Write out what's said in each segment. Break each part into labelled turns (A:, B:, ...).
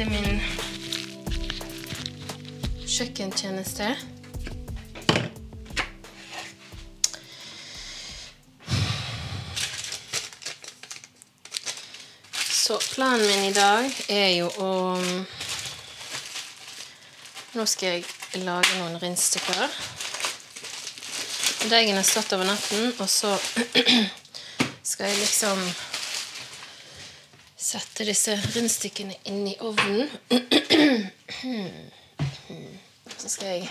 A: Til min kjøkkentjeneste. Så planen min i dag er jo å Nå skal jeg lage noen rundstykker. Deigen har stått over natten, og så skal jeg liksom sette disse rundstykkene inn i ovnen. Så skal jeg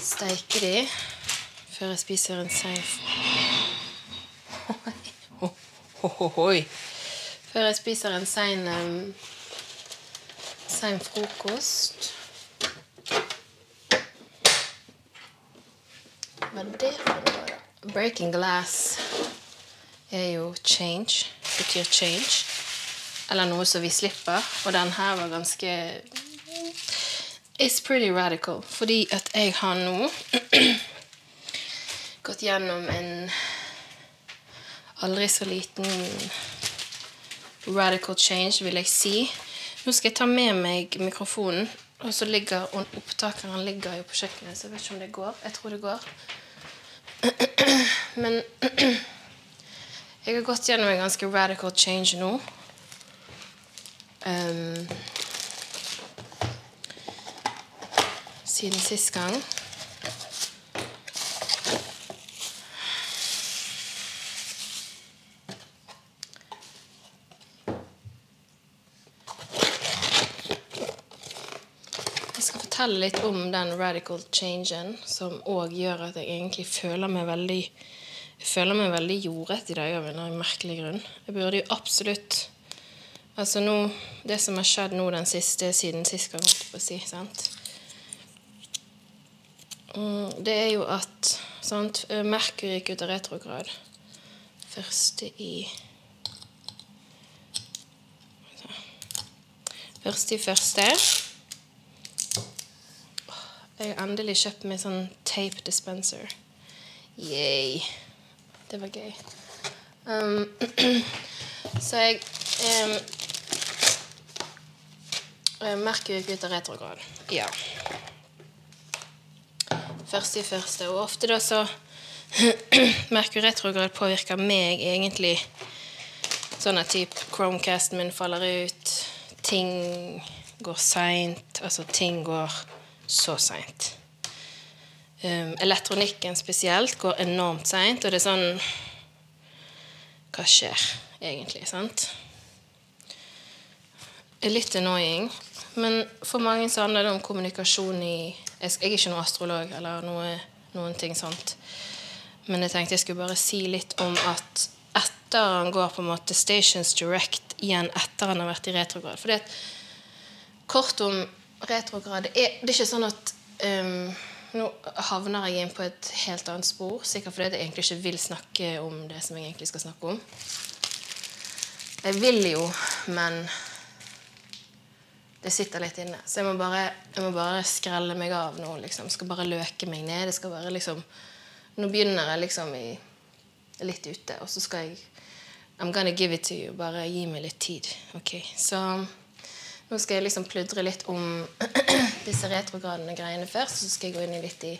A: steike de før jeg spiser en sein Oi. Før jeg spiser en sein sein frokost. Er det. Breaking glass er jo change. Betyr change. Eller noe som vi slipper. Og den her var ganske It's pretty radical. Fordi at jeg har nå gått gjennom en aldri så liten radical change, vil jeg si. Nå skal jeg ta med meg mikrofonen. Og så ligger opptakeren ligger jo på kjøkkenet, så jeg vet ikke om det går. Jeg tror det går. Men jeg har gått gjennom en ganske radical change nå. Um, siden sist gang. Fortelle litt om den radical changen, som òg gjør at jeg egentlig føler meg veldig jeg føler meg veldig jordrett i dag av en merkelig grunn. Jeg burde jo absolutt Altså nå, Det som har skjedd nå den siste siden sist kan jeg på å si, sant? Mm, Det er jo at sant, Merkur gikk ut av retrograd første i Første i første. Jeg har endelig kjøpt meg sånn tape dispenser. Yay. Det var gøy. Um, så jeg um, Merkur gikk ut av retrograd. Ja. Første i første. Og ofte da så Merkur retrograd påvirker meg egentlig sånn at type Chromecasten min faller ut. Ting går seint. Altså, ting går så seint. Um, elektronikken spesielt går enormt seint, og det er sånn Hva skjer egentlig, sant? Det er litt annoying. Men for mange så handler det om kommunikasjon i Jeg er ikke noen astrolog eller noe, noen ting sånt. Men jeg tenkte jeg skulle bare si litt om at etter han går på en måte Stations Direct igjen etter han har vært i retrograd For det kort om retrograd det er, det er ikke sånn at um, Nå havner jeg inn på et helt annet spor, sikkert fordi jeg egentlig ikke vil snakke om det som jeg egentlig skal snakke om. Jeg vil jo, men det sitter litt inne. Så jeg må bare, jeg må bare skrelle meg av nå. liksom. Skal bare løke meg ned. Det skal være liksom Nå begynner jeg liksom i, litt ute, og så skal jeg I'm gonna give it to you. Bare gi meg litt tid. ok? Så nå skal jeg liksom pludre litt om disse retrogradene greiene først. Så skal jeg gå inn i litt i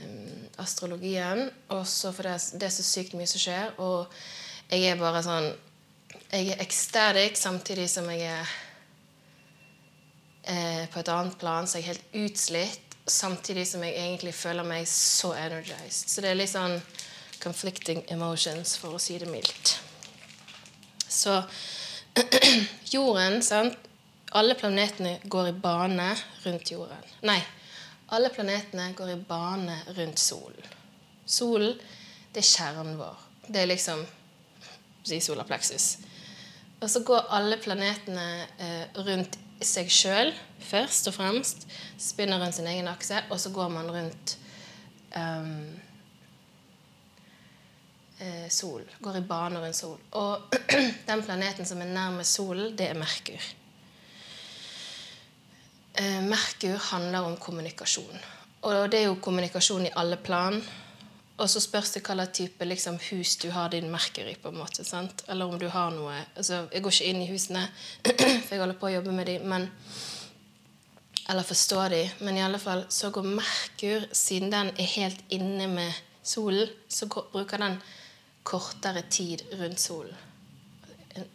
A: um, astrologien. Og så for det, det er så sykt mye som skjer. Og jeg er bare sånn Jeg er ecstatic samtidig som jeg er eh, på et annet plan, så jeg er helt utslitt. Samtidig som jeg egentlig føler meg så energized. Så det er litt sånn conflicting emotions, for å si det mildt. Så jorden, sant alle planetene går i bane rundt jorden. Nei, alle planetene går i bane rundt solen. Solen, det er kjernen vår. Det er liksom si solar. Og så går alle planetene eh, rundt seg sjøl først og fremst. Spinner rundt sin egen akse, og så går man rundt um, eh, sol. Går i bane rundt sol. Og den planeten som er nærmest solen, det er Merkur. Merkur handler om kommunikasjon. Og det er jo kommunikasjon i alle plan. og så spørs det hva type liksom, hus du har din merker i. på en måte, sant? Eller om du har noe altså, Jeg går ikke inn i husene, for jeg holder på å jobbe med dem. Eller forstå dem. Men i alle fall så går Merkur, siden den er helt inne med solen, så går, bruker den kortere tid rundt solen.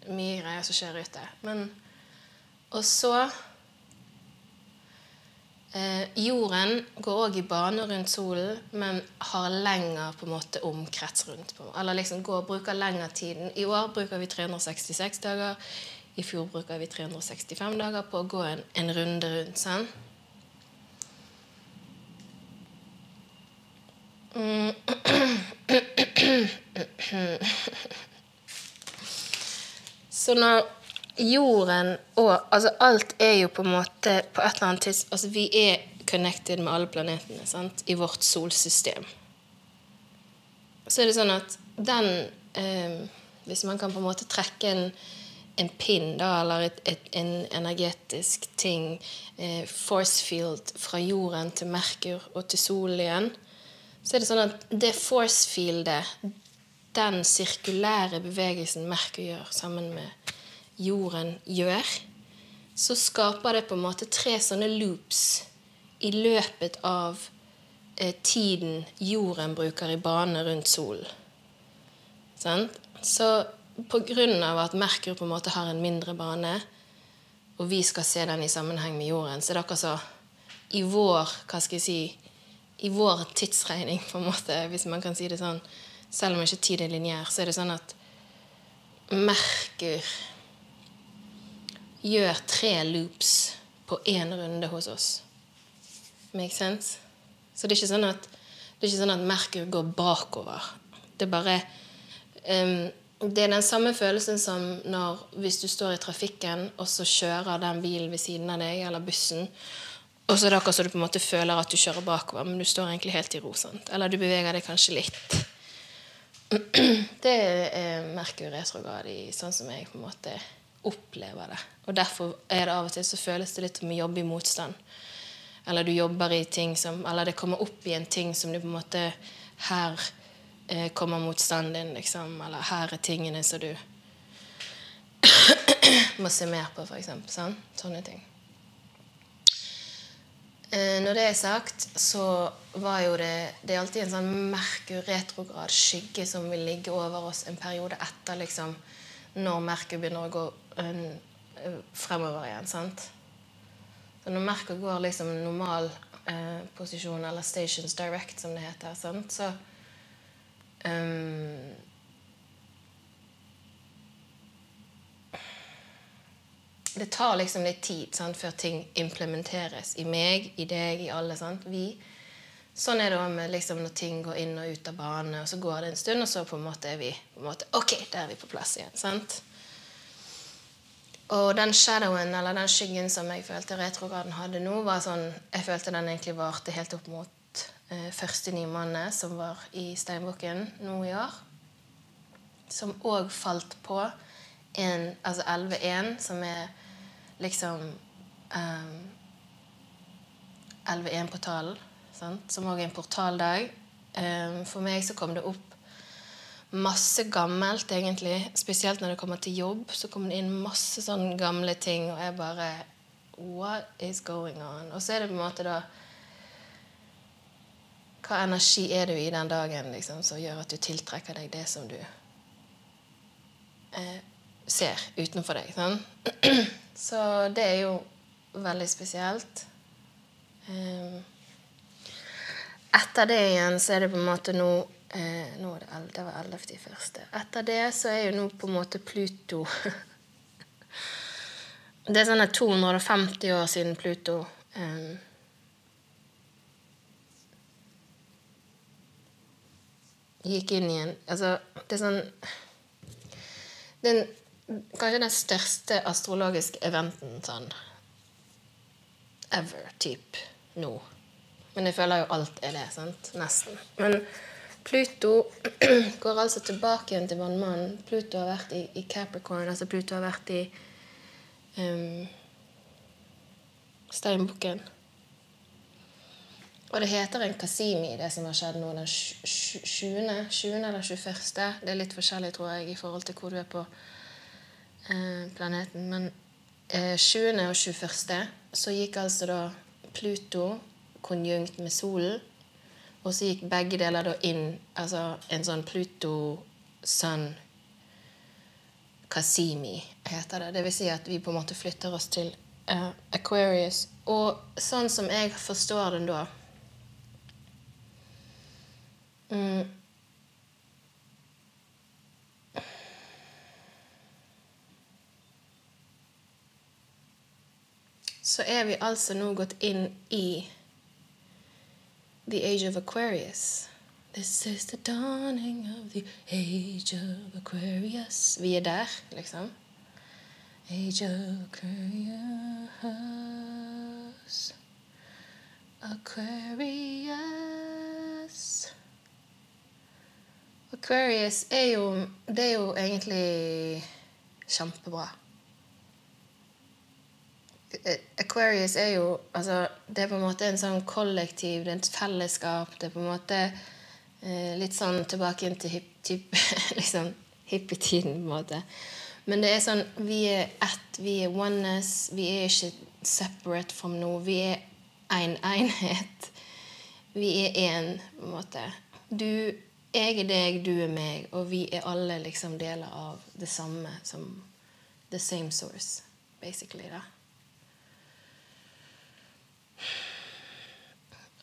A: Mye greier som skjer ute. Men, og så Eh, jorden går òg i bane rundt solen, men har lengre på en måte omkrets rundt. Eller liksom går, bruker lengre tiden. I år bruker vi 366 dager. I fjor bruker vi 365 dager på å gå en, en runde rundt. Sånn. Så når jorden og Altså alt er jo på en måte på et eller annet tids, Altså vi er connected med alle planetene sant? i vårt solsystem. Så er det sånn at den eh, Hvis man kan på en måte trekke en, en pinn, da, eller et, et, en energetisk ting, eh, force field, fra jorden til Merkur og til solen igjen, så er det sånn at det force fieldet, den sirkulære bevegelsen Merkur gjør sammen med jorden gjør, så skaper det på en måte tre sånne loops i løpet av eh, tiden jorden bruker i bane rundt solen. Sånn? Så av at Merkur på en måte har en mindre bane, og vi skal se den i sammenheng med jorden, så er det akkurat så i vår hva skal jeg si, i vår tidsregning, på en måte, hvis man kan si det sånn, selv om ikke tid er lineær, så er det sånn at Merkur gjør tre loops på én runde hos oss. Make sense? Så det er ikke sånn at, det sånn at Merkur går bakover. Det er bare um, Det er den samme følelsen som når hvis du står i trafikken, og så kjører den bilen ved siden av deg, eller bussen, og så er det akkurat så du på en måte føler at du kjører bakover, men du står egentlig helt i ro. Sant? Eller du beveger deg kanskje litt. Det er Merkur retrograd i sånn som jeg på en måte opplever det. Og derfor er det av og til så føles det litt som å jobbe i motstand. Eller du jobber i ting som Eller det kommer opp i en ting som du på en måte Her eh, kommer motstanden din, liksom. Eller her er tingene som du må se mer på, f.eks. Sånn? Sånne ting. Eh, når det er sagt, så var jo det Det er alltid en sånn Merkur retrograd skygge som vil ligge over oss en periode etter liksom når Merkur begynner å gå fremover igjen. sant? Så når merket går liksom normal eh, posisjon, eller stations direct, som det heter, sant? så um, Det tar liksom litt tid sant, før ting implementeres i meg, i deg, i alle. sant? Vi. Sånn er det òg liksom, når ting går inn og ut av bane, og så går det en stund, og så på en måte er vi på en måte, Ok, der er vi på plass igjen. sant? Og den shadowen, eller den skyggen som jeg følte retrograden hadde nå, var sånn Jeg følte den egentlig varte helt opp mot eh, første nimåned, som var i Steinbukken nå i år. Som òg falt på en, altså 11.1, som er liksom um, 11.1-portalen, som òg er en portaldag. Um, for meg så kom det opp masse gammelt, egentlig. Spesielt når det kommer til jobb, så kommer det inn masse sånne gamle ting, og jeg bare What is going on? Og så er det på en måte da Hva energi er du i den dagen liksom, som gjør at du tiltrekker deg det som du eh, ser utenfor deg? Sånn? Så det er jo veldig spesielt. Um, etter det igjen så er det på en måte noe Eh, nå er det, 11, det var 11. i første. Etter det så er jo nå på en måte Pluto Det er sånn 250 år siden Pluto eh, gikk inn igjen Altså, det er sånn den, Kanskje den største astrologiske eventen sånn ever, type, nå. Men jeg føler jo alt er det. sant? Nesten. Men Pluto går altså tilbake igjen til vannmannen. Pluto har vært i, i, Capricorn, altså Pluto har vært i um, steinbukken. Og det heter en kasimi, det som har skjedd nå den 20. 20. eller 21. Det er litt forskjellig, tror jeg, i forhold til hvor du er på eh, planeten. Men eh, 20. og 21. så gikk altså da Pluto konjunkt med solen. Og så gikk begge deler da inn altså en sånn Pluto-Sun Kasimi, heter det. Det vil si at vi på en måte flytter oss til uh, Aquarius. Og sånn som jeg forstår den da mm, Så er vi altså nå gått inn i the age of Aquarius. This is the dawning of the age of Aquarius. Vi er der, liksom. Age of Aquarius. Aquarius. Aquarius er jo Det er jo egentlig kjempebra. Aquarius er jo altså, Det er på en måte en sånn kollektiv, det er et fellesskap. Det er på en måte eh, litt sånn tilbake inn til hip, liksom, hippietiden, på en måte. Men det er sånn Vi er ett. Vi er oneness. Vi er ikke separate from noe. Vi er én en enhet. Vi er én, på en måte. Du, jeg er deg, du er meg, og vi er alle liksom deler av det samme som the same source, basically. da.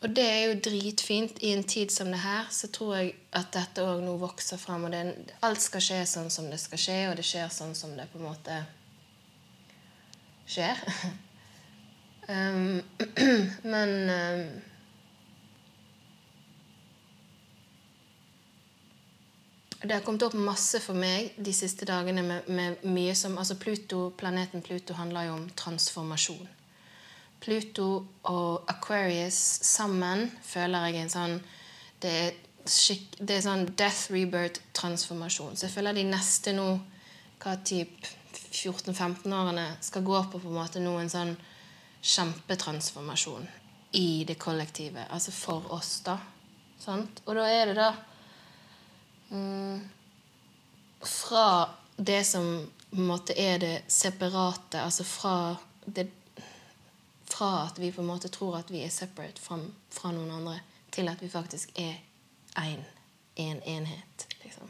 A: Og det er jo dritfint. I en tid som det her så tror jeg at dette òg nå vokser fram. Og det, alt skal skje sånn som det skal skje, og det skjer sånn som det på en måte skjer. um, men um, Det har kommet opp masse for meg de siste dagene med, med mye som altså Pluto, Planeten Pluto handler jo om transformasjon. Pluto og Aquarius sammen føler jeg en sånn Det er, skik, det er sånn death, rebirth, transformasjon. Så jeg føler de neste nå, hva type 14-15-årene, skal gå på på en måte nå en sånn kjempetransformasjon i det kollektive. Altså for oss, da. Sant? Og da er det da mm, Fra det som på en måte er det separate, altså fra det fra at vi på en måte tror at vi er separate fra, fra noen andre, til at vi faktisk er én. En enhet, liksom.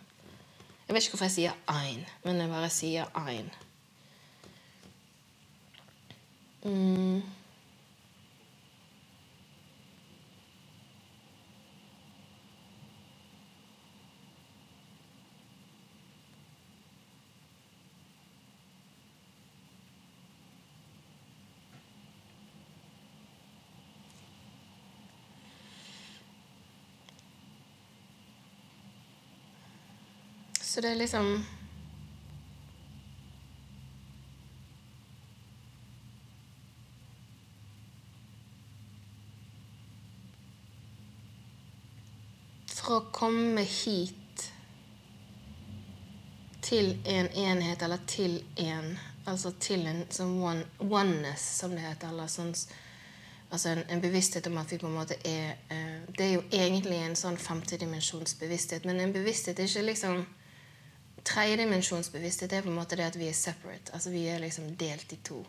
A: Jeg vet ikke hvorfor jeg sier ein, men jeg bare sier ein. Mm. Så det er liksom For å komme hit til en enhet, eller til en Altså til en sånn one, oneness, som det heter. eller sånn altså en, en, bevissthet om at vi på en måte er eh, Det er jo egentlig en sånn femtedimensjonsbevissthet, men en bevissthet er ikke liksom tredjedimensjonsbevissthet er på en måte det at vi er separate. Altså vi er liksom delt i to.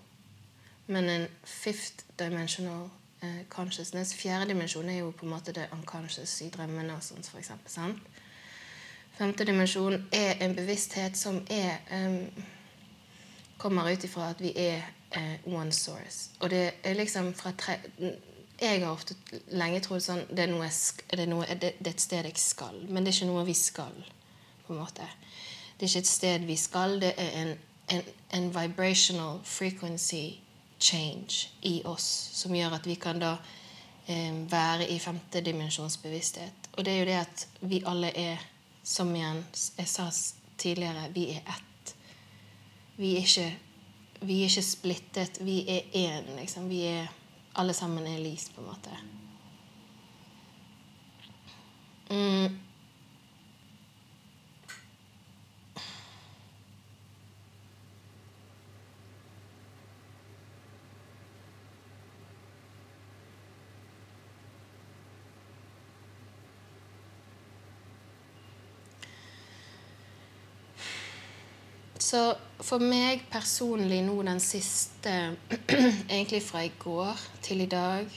A: Men en fifth dimensional uh, consciousness, fjerde dimensjon, er jo på en måte det unconscious i drømmene og sånt, for eksempel, sant? Femte dimensjon er en bevissthet som er um, kommer ut ifra at vi er uh, one source. Og det er liksom fra tre... Jeg har ofte lenge trodd sånn det er, noe, det, er noe, det, det er et sted jeg skal, men det er ikke noe vi skal. på en måte. Det er ikke et sted vi skal. Det er en, en, en vibrational frequency change i oss som gjør at vi kan da eh, være i femte dimensjonsbevissthet. Og det er jo det at vi alle er, som igjen jeg sa tidligere, vi er ett. Vi er ikke, vi er ikke splittet. Vi er én, liksom. Vi er Alle sammen er lys, på en måte. Mm. Så for meg personlig nå den siste Egentlig fra i går til i dag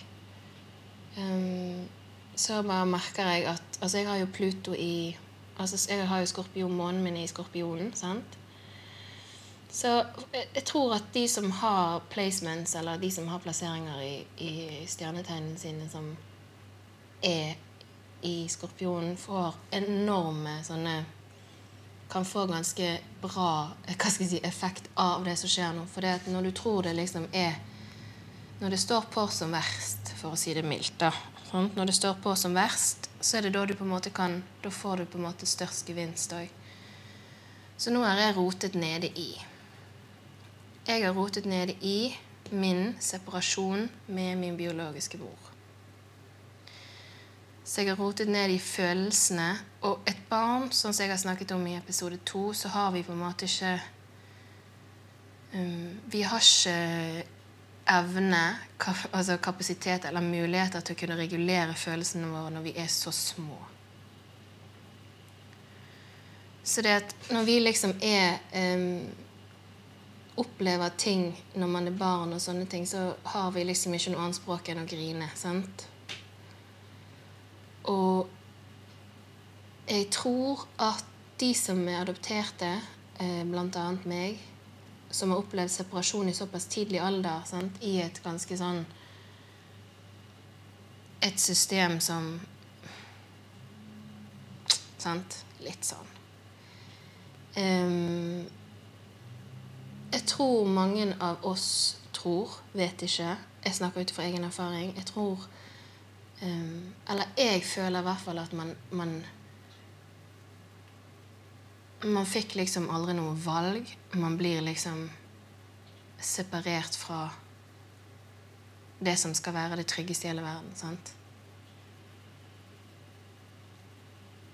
A: um, Så bare merker jeg at Altså, jeg har jo Pluto i Altså, jeg har jo skorpion, månen min i skorpionen, sant? Så jeg, jeg tror at de som har placements, eller de som har plasseringer i, i stjernetegnene sine som er i skorpionen, får enorme sånne kan få ganske bra jeg si, effekt av det som skjer nå. For når du tror det liksom er Når det står på som verst, for å si det mildt, da sant? Når det står på som verst, så er det da du på en måte kan Da får du på en måte størst gevinst òg. Så nå er jeg rotet nede i. Jeg har rotet nede i min separasjon med min biologiske mor. Så jeg har rotet ned i følelsene. Og et barn, sånn som jeg har snakket om i episode to, så har vi på en måte ikke um, Vi har ikke evne, kap, altså kapasitet eller muligheter til å kunne regulere følelsene våre når vi er så små. Så det at når vi liksom er um, Opplever ting når man er barn og sånne ting, så har vi liksom ikke noe annet språk enn å grine. sant? Og jeg tror at de som er adopterte, eh, bl.a. meg, som har opplevd separasjon i såpass tidlig alder, sant? i et ganske sånn Et system som Sant? Litt sånn. Um, jeg tror mange av oss tror, vet ikke Jeg snakker ut fra egen erfaring. Jeg tror um, Eller jeg føler i hvert fall at man, man Man fikk liksom aldri noe valg. Man blir liksom separert fra det som skal være det tryggeste i hele verden. sant?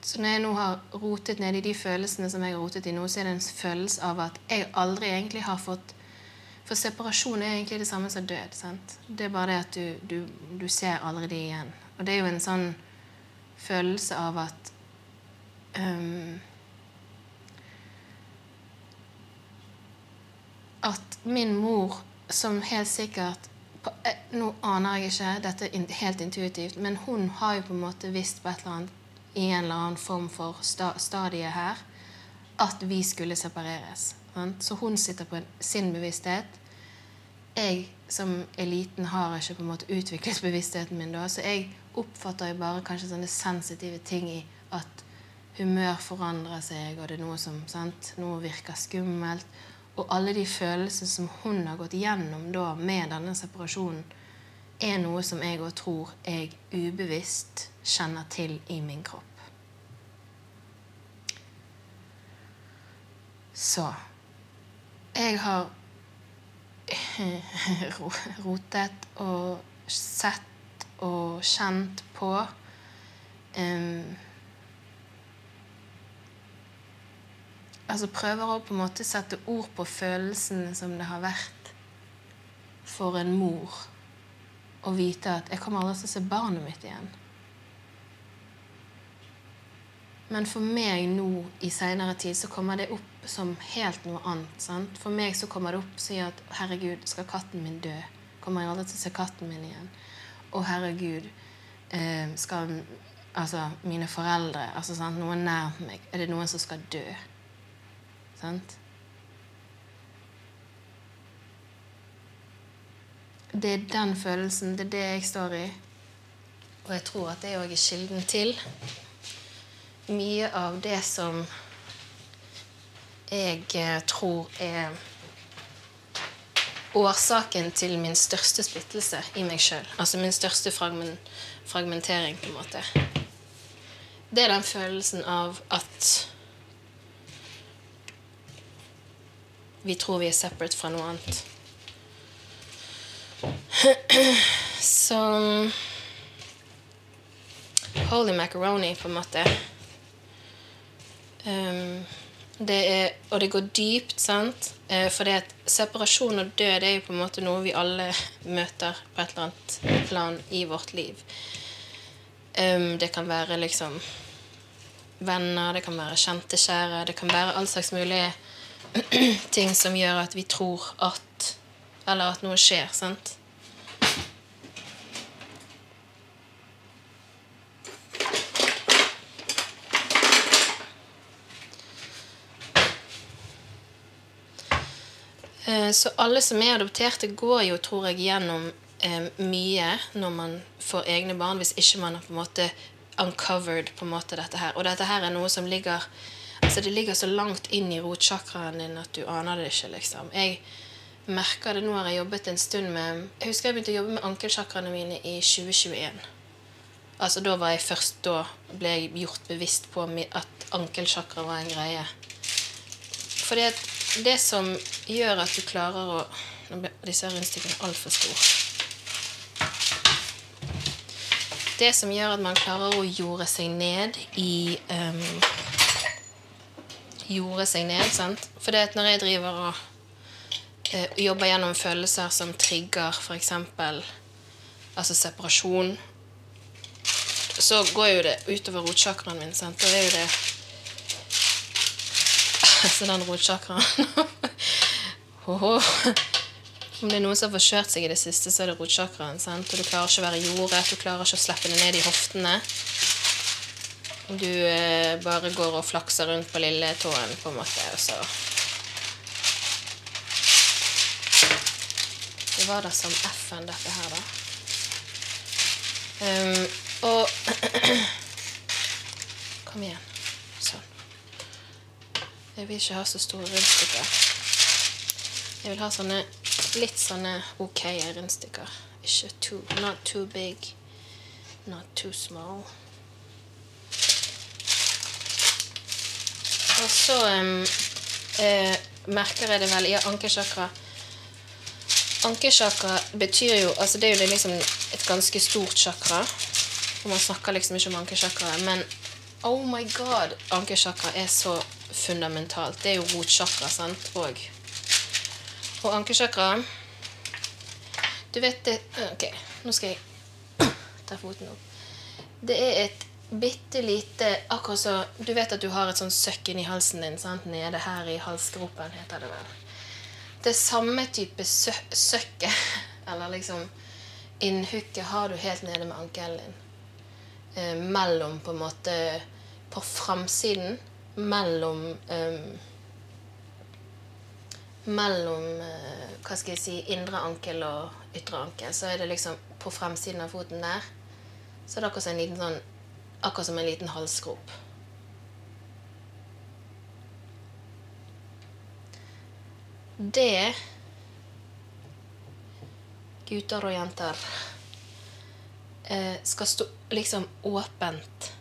A: Så når jeg nå har rotet ned i de følelsene som jeg har rotet i nå, så er det en følelse av at jeg aldri egentlig har fått For separasjon er egentlig det samme som død. sant? Det er bare det at du, du, du ser aldri de igjen. Og det er jo en sånn følelse av at um, At min mor, som helt sikkert på, Nå aner jeg ikke, dette er helt intuitivt, men hun har jo på en måte visst på et eller annet i en eller annen form for sta stadie her at vi skulle separeres. Sant? Så hun sitter på sin bevissthet. Jeg som er liten, har ikke på en måte utviklet bevisstheten min da, så jeg oppfatter jo bare kanskje sånne sensitive ting i at humør forandrer seg, og det er noe som sant? Noe virker skummelt. Og alle de følelsene som hun har gått gjennom da med denne separasjonen, er noe som jeg òg tror jeg ubevisst kjenner til i min kropp. Så jeg har rotet og sett og kjent på um, Altså prøver å på en måte sette ord på følelsene som det har vært for en mor å vite at 'jeg kommer aldri til å se barnet mitt igjen'. Men for meg nå i seinere tid så kommer det opp som helt noe annet. sant? For meg så kommer det opp og sier at 'herregud, skal katten min dø?' Kommer jeg aldri til å se katten min igjen? Å, herregud, eh, skal altså, mine foreldre altså, sant? Noen nær meg Er det noen som skal dø? Sant? Det er den følelsen, det er det jeg står i. Og jeg tror at det òg er kilden til mye av det som jeg eh, tror er årsaken til min største splittelse i meg sjøl. Altså min største fragmentering, på en måte. Det er den følelsen av at vi tror vi er separate fra noe annet. Så Holy macaroni, på en måte. Um, det er, og det går dypt, sant? Eh, for det at separasjon og død er jo på en måte noe vi alle møter på et eller annet plan i vårt liv. Um, det kan være liksom venner, det kan være kjente, kjære, det kan være all slags mulige ting som gjør at vi tror at Eller at noe skjer, sant? Eh, Så alle som er adopterte, går jo, tror jeg, gjennom eh, mye når man får egne barn, hvis ikke man har på en måte uncovered på en måte dette her. Og dette her er noe som ligger altså det ligger så langt inn i rotchakraen din at du aner det ikke. liksom. Jeg merker det nå har jeg jobbet en stund med Jeg husker jeg begynte å jobbe med ankelchakraene mine i 2021. Altså Da var jeg først da ble jeg gjort bevisst på at ankelchakra var en greie. For det, det som gjør at du klarer å Nå ble disse rundstykkene altfor store. Det som gjør at man klarer å jorde seg ned i um, Jorde seg ned, sant? For det at når jeg driver og eh, jobber gjennom følelser som trigger f.eks. altså separasjon, så går jo det utover rotsjakraen min. sant? Da er jo det Altså den rotsjakraen Om det er noen som har forskjørt seg i det siste, så er det rotsjakraen. sant? Og du klarer ikke å være jordet, du klarer ikke å slippe det ned i hoftene. Du eh, bare går og flakser rundt på lilletåen, på en måte, og så Det var da som F-en, dette her, da. Um, og Kom igjen. Sånn. Jeg vil ikke ha så store rundstykker. Jeg vil ha sånne litt sånne ok rundstykker. Ikke too Not too big. Not too small. Og så eh, merker jeg det vel i ankesjakra. Ankesjakra betyr jo altså Det er jo det liksom et ganske stort sjakra. Og man snakker liksom ikke om ankesjakra. Men oh my god, ankesjakra er så fundamentalt. Det er jo rotsjakra, sant? Og, og ankesjakra Du vet det Ok, nå skal jeg ta foten opp. Det er et bitte lite Akkurat så Du vet at du har et sånn søkk inni halsen din. sant? Nede her i halsgropen, heter det vel. Det samme type sø søkket, eller liksom innhukket, har du helt nede med ankelen din. Eh, mellom, på en måte På framsiden. Mellom eh, Mellom eh, hva skal jeg si, indre ankel og ytre ankel. Så er det liksom på fremsiden av foten der. Så er det akkurat som en liten sånn Akkurat som en liten halsgrop. Det Gutter og jenter eh, skal stå liksom åpent.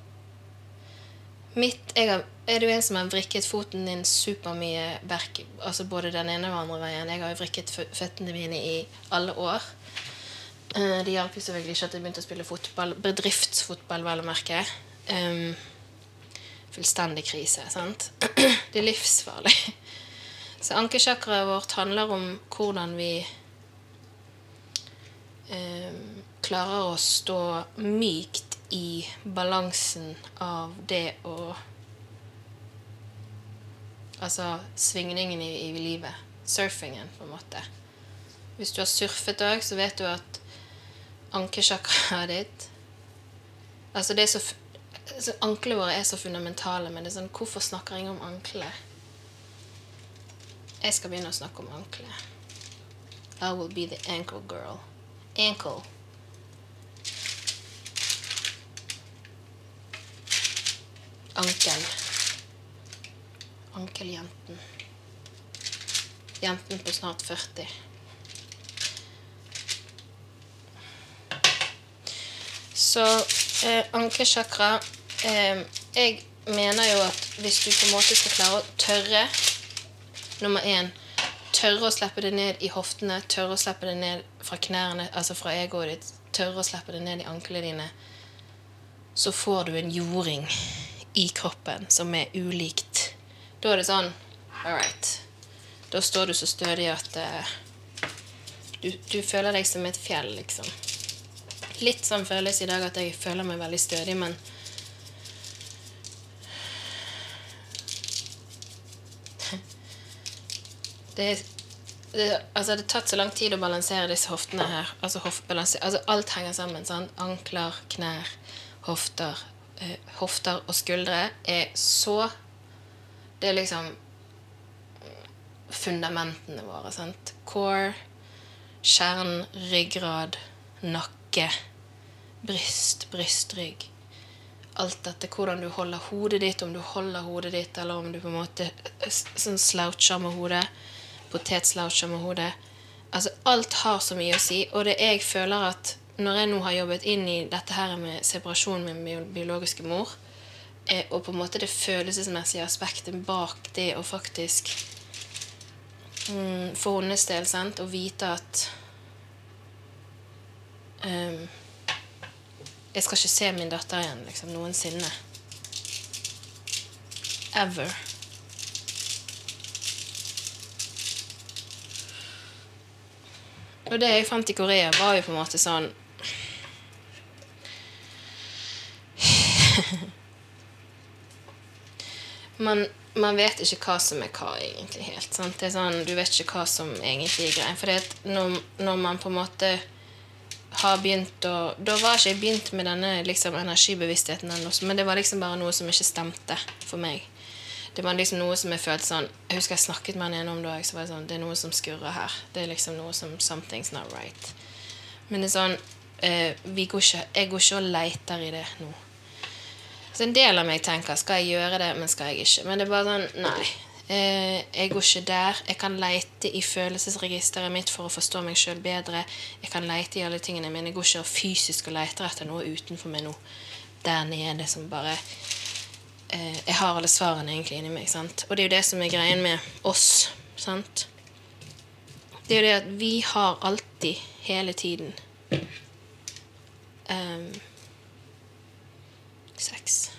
A: Mitt, jeg er du en som har vrikket foten din supermye berk, altså både den ene og den andre veien? Jeg har jo vrikket føttene mine i alle år. Eh, Det hjalp jo selvfølgelig ikke at jeg begynte å spille fotball, bedriftsfotball, vel å merke. Um, fullstendig krise, sant? Det er livsfarlig. Så ankesjakraet vårt handler om hvordan vi um, klarer å stå mykt i balansen av det å Altså svingningen i, i livet. Surfingen, på en måte. Hvis du har surfet òg, så vet du at ankesjakraet ditt Altså det er så, altså, Anklene våre er så fundamentale, men det er sånn Hvorfor snakker ingen om ankler? Jeg skal begynne å snakke om ankler. I will be the ankle girl. Ankle. Ankel. Ankeljenten. Jenten på snart 40. Så eh, ankersjakra eh, Jeg mener jo at hvis du på en måte skal klare å tørre Nummer én tørre å slippe det ned i hoftene, tørre å slippe det ned fra knærne, altså fra egoet ditt, tørre å slippe det ned i anklene dine, så får du en jording i kroppen som er ulikt. Da er det sånn All right. Da står du så stødig at uh, du, du føler deg som et fjell, liksom. Litt sånn føles i dag at jeg føler meg veldig stødig, men det, det, altså, det har tatt så lang tid å balansere disse hoftene her. Altså, altså alt henger sammen. Sånn. Ankler, knær, hofter. Eh, hofter og skuldre er så Det er liksom fundamentene våre. sant? Core, kjernen, ryggrad, nakke, bryst, brystrygg. Alt dette, hvordan du holder hodet ditt, om du holder hodet ditt, eller om du på en måte sånn sloucher med hodet. Potetsloucher med hodet. Altså, alt har så mye å si, og det jeg føler at når jeg nå har jobbet inn i dette her med separasjon med min biologiske mor, eh, og på en måte det følelsesmessige aspektet bak det å faktisk mm, for hennes del, sant, å vite at ehm, Jeg skal ikke se min datter igjen liksom, noensinne. Ever. Og det jeg fant i Korea, var jo på en måte sånn man, man vet ikke hva som er hva, egentlig. helt, sant? Det er sånn, Du vet ikke hva som egentlig er greia. For når, når man på en måte har begynt å Da var ikke jeg begynt med denne liksom, energibevisstheten ennå, men det var liksom bare noe som ikke stemte for meg. Det var liksom noe som jeg følte sånn Jeg husker jeg snakket med han ene om det òg. Det sånn Det er noe som skurrer her. Det er liksom noe som Something's not right. Men det er sånn eh, går ikke, Jeg går ikke og leter i det nå. Så en del av meg tenker skal jeg gjøre det, men skal jeg ikke. Men det er bare sånn Nei. Eh, jeg går ikke der. Jeg kan leite i følelsesregisteret mitt for å forstå meg sjøl bedre. Jeg kan leite i alle tingene mine. Jeg går ikke fysisk og leter etter noe utenfor meg nå. Der nede som bare eh, Jeg har alle svarene egentlig inni meg. sant? Og det er jo det som er greien med oss. sant? Det er jo det at vi har alltid, hele tiden um, Seks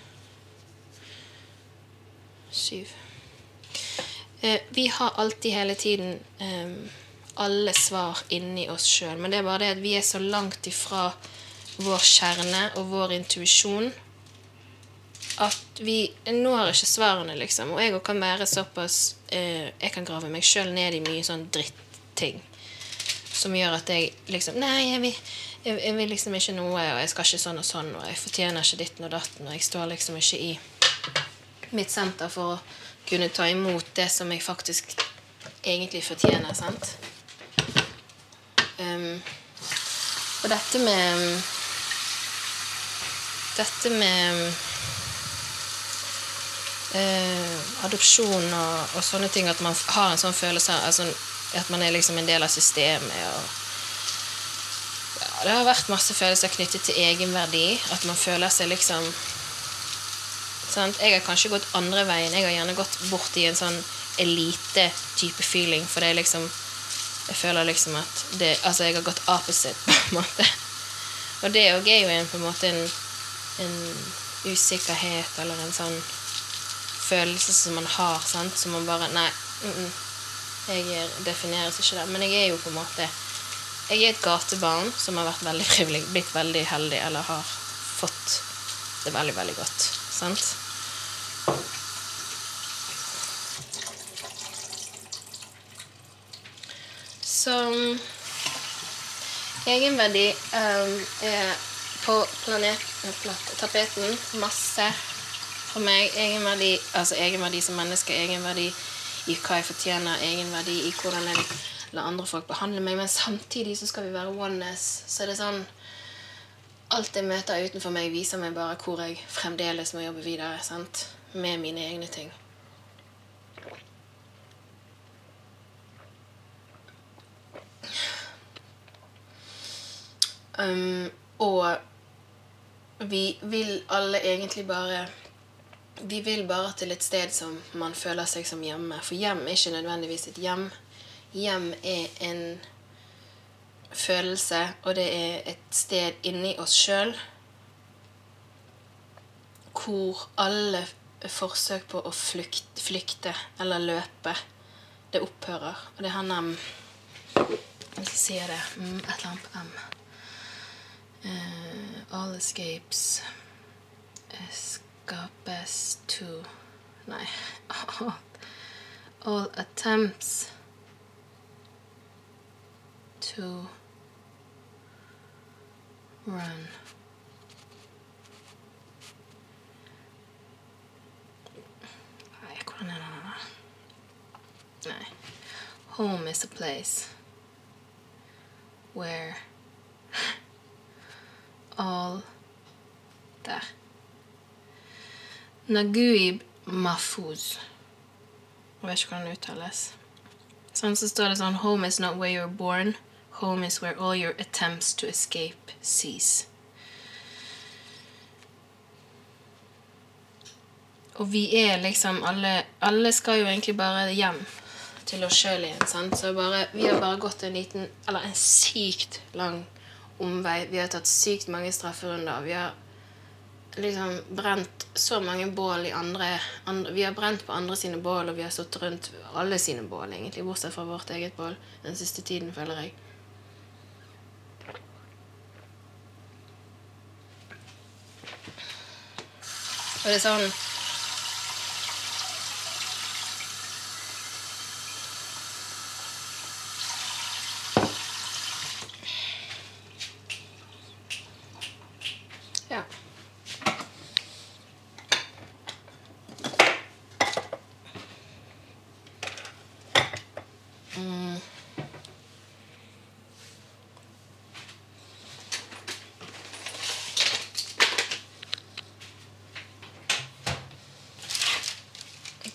A: Syv. Eh, vi har alltid hele tiden alle svar inni oss sjøl. Men det er bare det at vi er så langt ifra vår kjerne og vår intuisjon at vi når ikke svarene, liksom. Og jeg kan være såpass eh, Jeg kan grave meg sjøl ned i mye sånn dritting som gjør at jeg liksom Nei, jeg vil, jeg vil liksom ikke noe, og jeg skal ikke sånn og sånn, og jeg fortjener ikke ditten og datten, og jeg står liksom ikke i mitt senter for å kunne ta imot det som jeg faktisk egentlig fortjener. sant? Um, og dette med Dette med uh, adopsjon og, og sånne ting, at man har en sånn følelse altså, at man er liksom en del av systemet. og ja, Det har vært masse følelser knyttet til egenverdi. At man føler seg liksom sant? Jeg har kanskje gått andre veien. Jeg har gjerne gått bort i en sånn elite-type feeling. For det er liksom Jeg føler liksom at det, Altså, jeg har gått opposite, på en måte. Og det òg er jo en, på en måte en, en usikkerhet eller en sånn følelse som man har, sant? som man bare Nei, mm -mm, jeg er, defineres ikke der. Men jeg er jo på en måte Jeg er et gatebarn som har vært veldig frivillig, blitt veldig heldig, eller har fått det veldig, veldig godt. Sant? Så egenverdi um, er på planet, tapeten masse for meg. Egenverdi, altså egenverdi som menneske, egenverdi i hva jeg fortjener, egenverdi i hvordan jeg lar andre folk behandle meg. Men samtidig så skal vi være oneness. Så er det sånn Alt jeg møter utenfor meg, viser meg bare hvor jeg fremdeles må jobbe videre. sant? Med mine egne ting. Um, og vi vil alle egentlig bare Vi vil bare til et sted som man føler seg som hjemme. For hjem er ikke nødvendigvis et hjem. Hjem er en følelse, og det er et sted inni oss sjøl hvor alle forsøk på å flykte, flykte eller løpe, det opphører. Og det handler om Hvis jeg sier det mm, Et eller annet på M. Uh, all escapes escapes to Nei. All attempts to run. Nei, hvordan er den der? Nei. Home is a place where all Der. Naguib Mahfouz. Jeg vet ikke hvordan det uttales. Sånn så står det sånn Home is not where you're born. Home is where all your attempts to escape cease. Og vi er liksom alle Alle skal jo egentlig bare hjem til oss sjøl igjen. sant? Så bare, vi har bare gått en liten Eller en sykt lang omvei. Vi har tatt sykt mange strafferunder. Vi har liksom brent så mange bål i andre, andre Vi har brent på andre sine bål, og vi har stått rundt alle sine bål, egentlig, bortsett fra vårt eget bål den siste tiden, føler jeg. Og det er sånn Ja. Mm.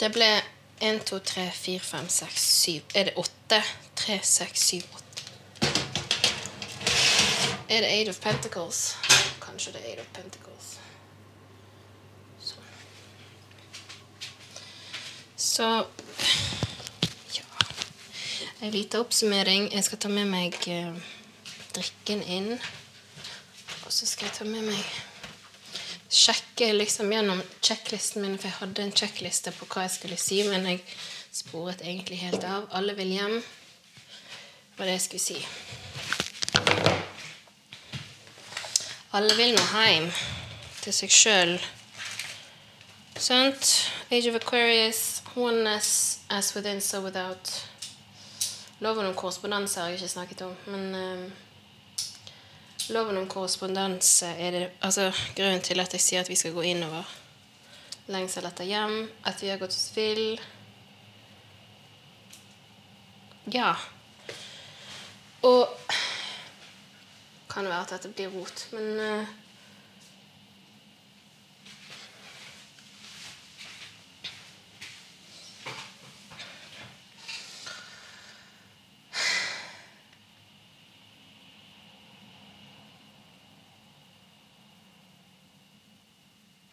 A: Det ble 1, 2, 3, 4, 5, 6, 7 Er det 8? 3, 6, 7, 8. Er det Eight of Pentacles? Kanskje det er Eight of Pentacles. Sånn. Så Ja. En liten oppsummering. Jeg skal ta med meg eh, drikken inn. Og så skal jeg ta med meg Sjekke liksom gjennom sjekklisten min, for jeg hadde en sjekkliste på hva jeg skulle si, men jeg sporet egentlig helt av. Alle vil hjem. Var det jeg skulle si. Alle vil nå hjem til seg sjøl. Sant? Age of Aquarius, oneness as within, so without. Loven om korrespondanse har jeg ikke snakket om, men eh, Loven om korrespondanse er det altså, grunnen til at jeg sier at vi skal gå innover. Lengsel etter hjem, at vi har gått oss vill. Ja. Og kan være at dette blir rot, men eh,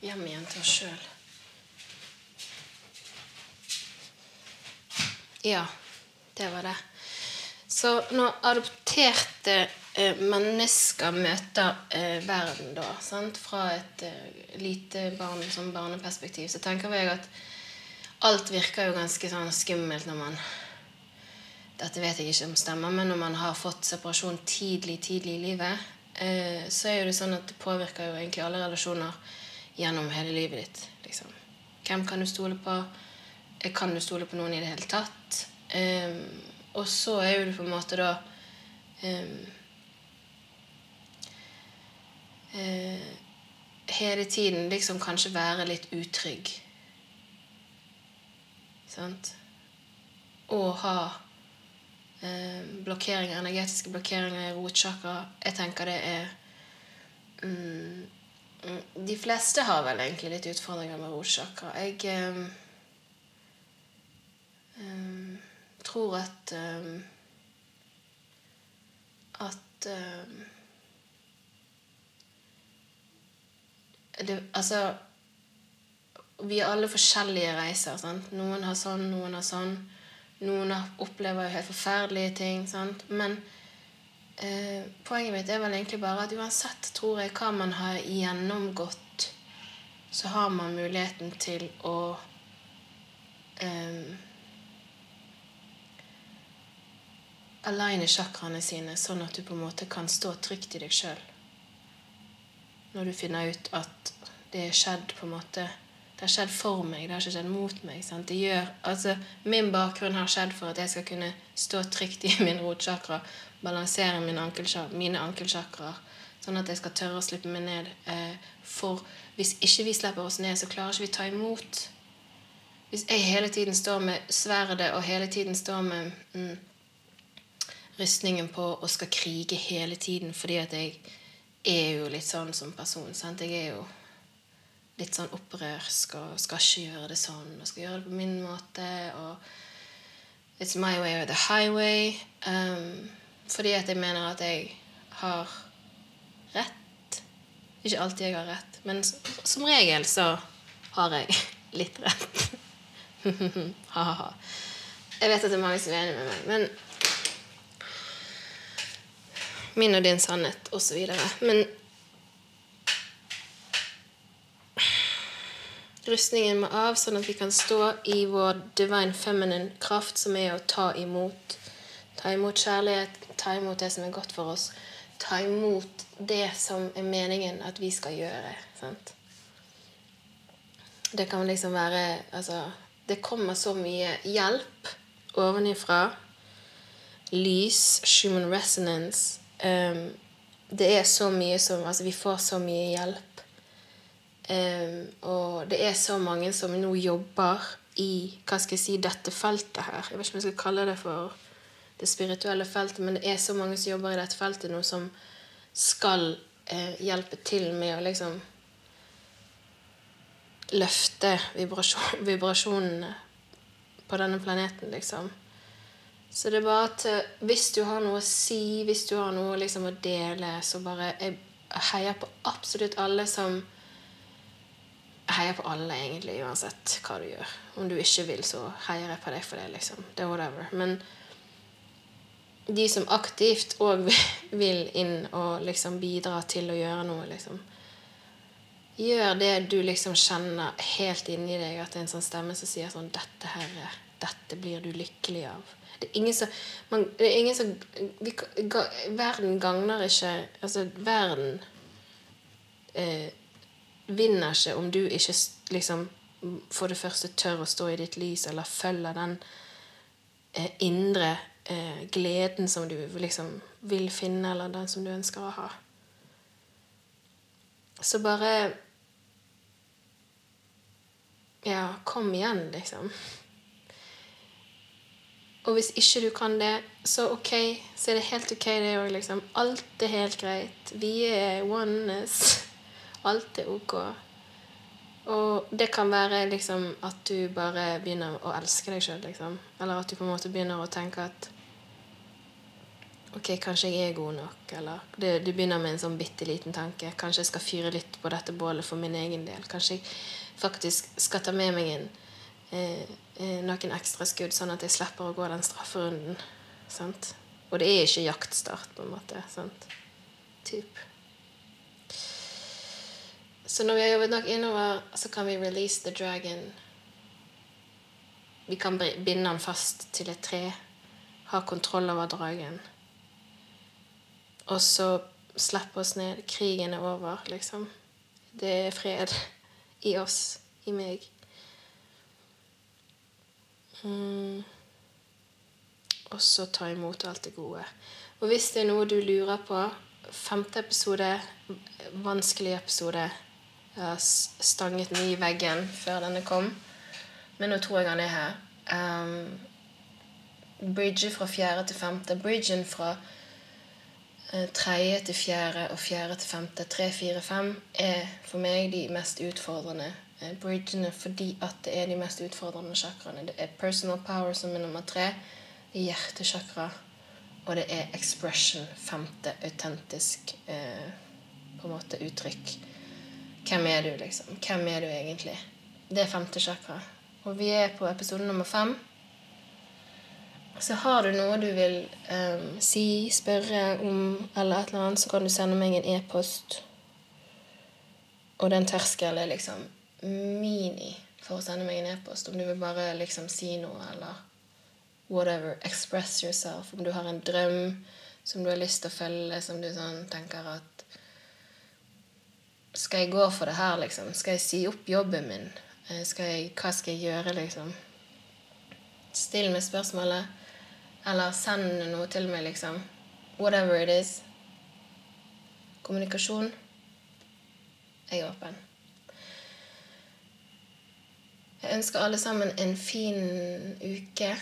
A: Hjem igjen til oss sjøl. Ja, det var det. Så når adopterte eh, mennesker møter eh, verden da, sant? fra et eh, lite barn som barneperspektiv, så tenker jeg at alt virker jo ganske sånn skummelt når man Dette vet jeg ikke om stemmer, men når man har fått separasjon tidlig, tidlig i livet, så er jo det sånn at det påvirker jo egentlig alle relasjoner gjennom hele livet ditt. Liksom. Hvem kan du stole på? Eh, Kan du stole på noen i det hele tatt? Um, og så er jo det på en måte da um, uh, Hele tiden liksom kanskje være litt utrygg. Sant? Og ha um, blokkeringer, energetiske blokkeringer i rotsjakra. Jeg tenker det er Mm, De fleste har vel egentlig litt utfordringer med rotsjakra. Jeg eh, tror at eh, At eh, det, Altså Vi er alle forskjellige reiser. Sant? Noen har sånn, noen har sånn. Noen opplever jo helt forferdelige ting. Sant? Men Eh, poenget mitt er vel egentlig bare at uansett, tror jeg, hva man har gjennomgått, så har man muligheten til å eh, Aligne chakraene sine sånn at du på en måte kan stå trygt i deg sjøl. Når du finner ut at det er skjedd på en måte Det har skjedd for meg, det har ikke skjedd mot meg. Det gjør, altså, min bakgrunn har skjedd for at jeg skal kunne stå trygt i min rotsjakra, balansere mine, ankelchak mine ankelchakraer, sånn at jeg skal tørre å slippe meg ned. Eh, for hvis ikke vi slipper oss ned, så klarer ikke vi ta imot. Hvis jeg hele tiden står med sverdet og hele tiden står med mm, rustningen på og skal krige hele tiden fordi at jeg er jo litt sånn som person. Sant? Jeg er jo litt sånn opprørsk og skal ikke gjøre det sånn og skal gjøre det på min måte. og It's my way or the highway. Um, fordi at jeg mener at jeg har rett. Ikke alltid jeg har rett, men som regel så har jeg litt rett. Ha-ha-ha. jeg vet at det er mange som er enig med meg, men Min og din sannhet, osv. Men Rustningen må av, sånn at vi kan stå i vår divine feminine kraft, som er å ta imot. Ta imot kjærlighet, ta imot det som er godt for oss. Ta imot det som er meningen at vi skal gjøre. Sant? Det kan liksom være Altså, det kommer så mye hjelp ovenifra. Lys, human resonance. Um, det er så mye som Altså, vi får så mye hjelp Um, og det er så mange som nå jobber i hva skal jeg si, dette feltet her. Jeg vet ikke om jeg skal kalle det for det spirituelle feltet, men det er så mange som jobber i dette feltet nå, som skal uh, hjelpe til med å liksom løfte vibrasjon, vibrasjonene på denne planeten, liksom. Så det er bare at uh, hvis du har noe å si, hvis du har noe liksom, å dele, så bare Jeg heier på absolutt alle som heier på alle, egentlig, uansett hva du gjør. Om du ikke vil, så heier jeg på deg for det. liksom. Det er whatever. Men de som aktivt òg vil inn og liksom bidra til å gjøre noe, liksom Gjør det du liksom kjenner helt inni deg, at det er en sånn stemme som sier sånn 'Dette, Herre, dette blir du lykkelig av'. Det er ingen som, man, det er ingen som vi, ga, Verden gagner ikke Altså, verden eh, vinner ikke om du ikke liksom for det første tør å stå i ditt lys, eller følger den eh, indre eh, gleden som du liksom vil finne, eller den som du ønsker å ha. Så bare Ja, kom igjen, liksom. Og hvis ikke du kan det, så ok, så er det helt ok, det òg, liksom. Alt er helt greit. Vi er oneness. Alt er ok. Og det kan være liksom at du bare begynner å elske deg sjøl, liksom. Eller at du på en måte begynner å tenke at Ok, kanskje jeg er god nok. Eller du, du begynner med en sånn bitte liten tanke. Kanskje jeg skal fyre litt på dette bålet for min egen del. Kanskje jeg faktisk skal ta med meg en, eh, eh noen ekstra skudd, sånn at jeg slipper å gå den strafferunden. Sant? Og det er ikke jaktstart, på en måte. sant? Typ. Så når vi har jobbet nok innover, så kan vi release the dragon. Vi kan binde den fast til et tre. Ha kontroll over dragen. Og så slippe oss ned. Krigen er over, liksom. Det er fred i oss, i meg. Mm. Og så ta imot alt det gode. Og hvis det er noe du lurer på Femte episode, vanskelig episode stanget den i veggen før denne kom. Men nå tror jeg han er her. Um, bridget fra fjerde til femte. Bridgen fra uh, tredje til fjerde og fjerde til femte, tre, fire, fem, er for meg de mest utfordrende uh, bridgene fordi at det er de mest utfordrende sjakraene. Det er personal power som er nummer tre. Er hjertesjakra. Og det er expression, femte, autentisk uh, på en måte uttrykk. Hvem er du, liksom? Hvem er du egentlig? Det er femte chakra. Og vi er på episode nummer fem. Så har du noe du vil um, si, spørre om, eller et eller annet, så kan du sende meg en e-post. Og den terskelen er liksom mini for å sende meg en e-post. Om du vil bare liksom si noe, eller whatever. Express yourself. Om du har en drøm som du har lyst til å følge, som du sånn tenker at skal jeg gå for det her, liksom? Skal jeg si opp jobben min? Eh, Skal jeg, hva skal jeg gjøre, liksom? Still meg spørsmålet. Eller send noe til meg, liksom. Whatever it is. Kommunikasjon. Jeg er åpen. Jeg ønsker alle sammen en fin uke.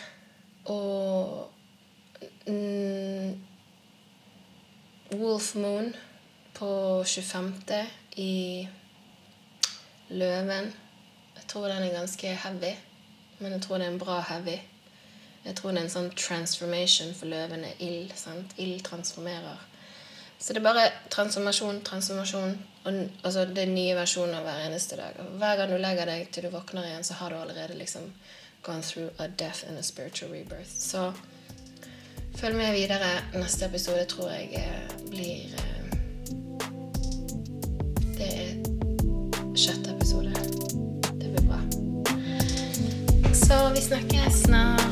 A: Og Wolf Moon på 25. i Løven. Jeg tror den er ganske heavy, men jeg tror det er en bra heavy. Jeg tror det er en sånn transformation for løven er ild. sant? Ild transformerer. Så det er bare transformasjon, transformasjon. Og altså, det er nye versjoner hver eneste dag. Og hver gang du legger deg til du våkner igjen, så har du allerede liksom gone through a death and a spiritual rebirth. Så følg med videre. Neste episode tror jeg eh, blir Så vi snakkes snart.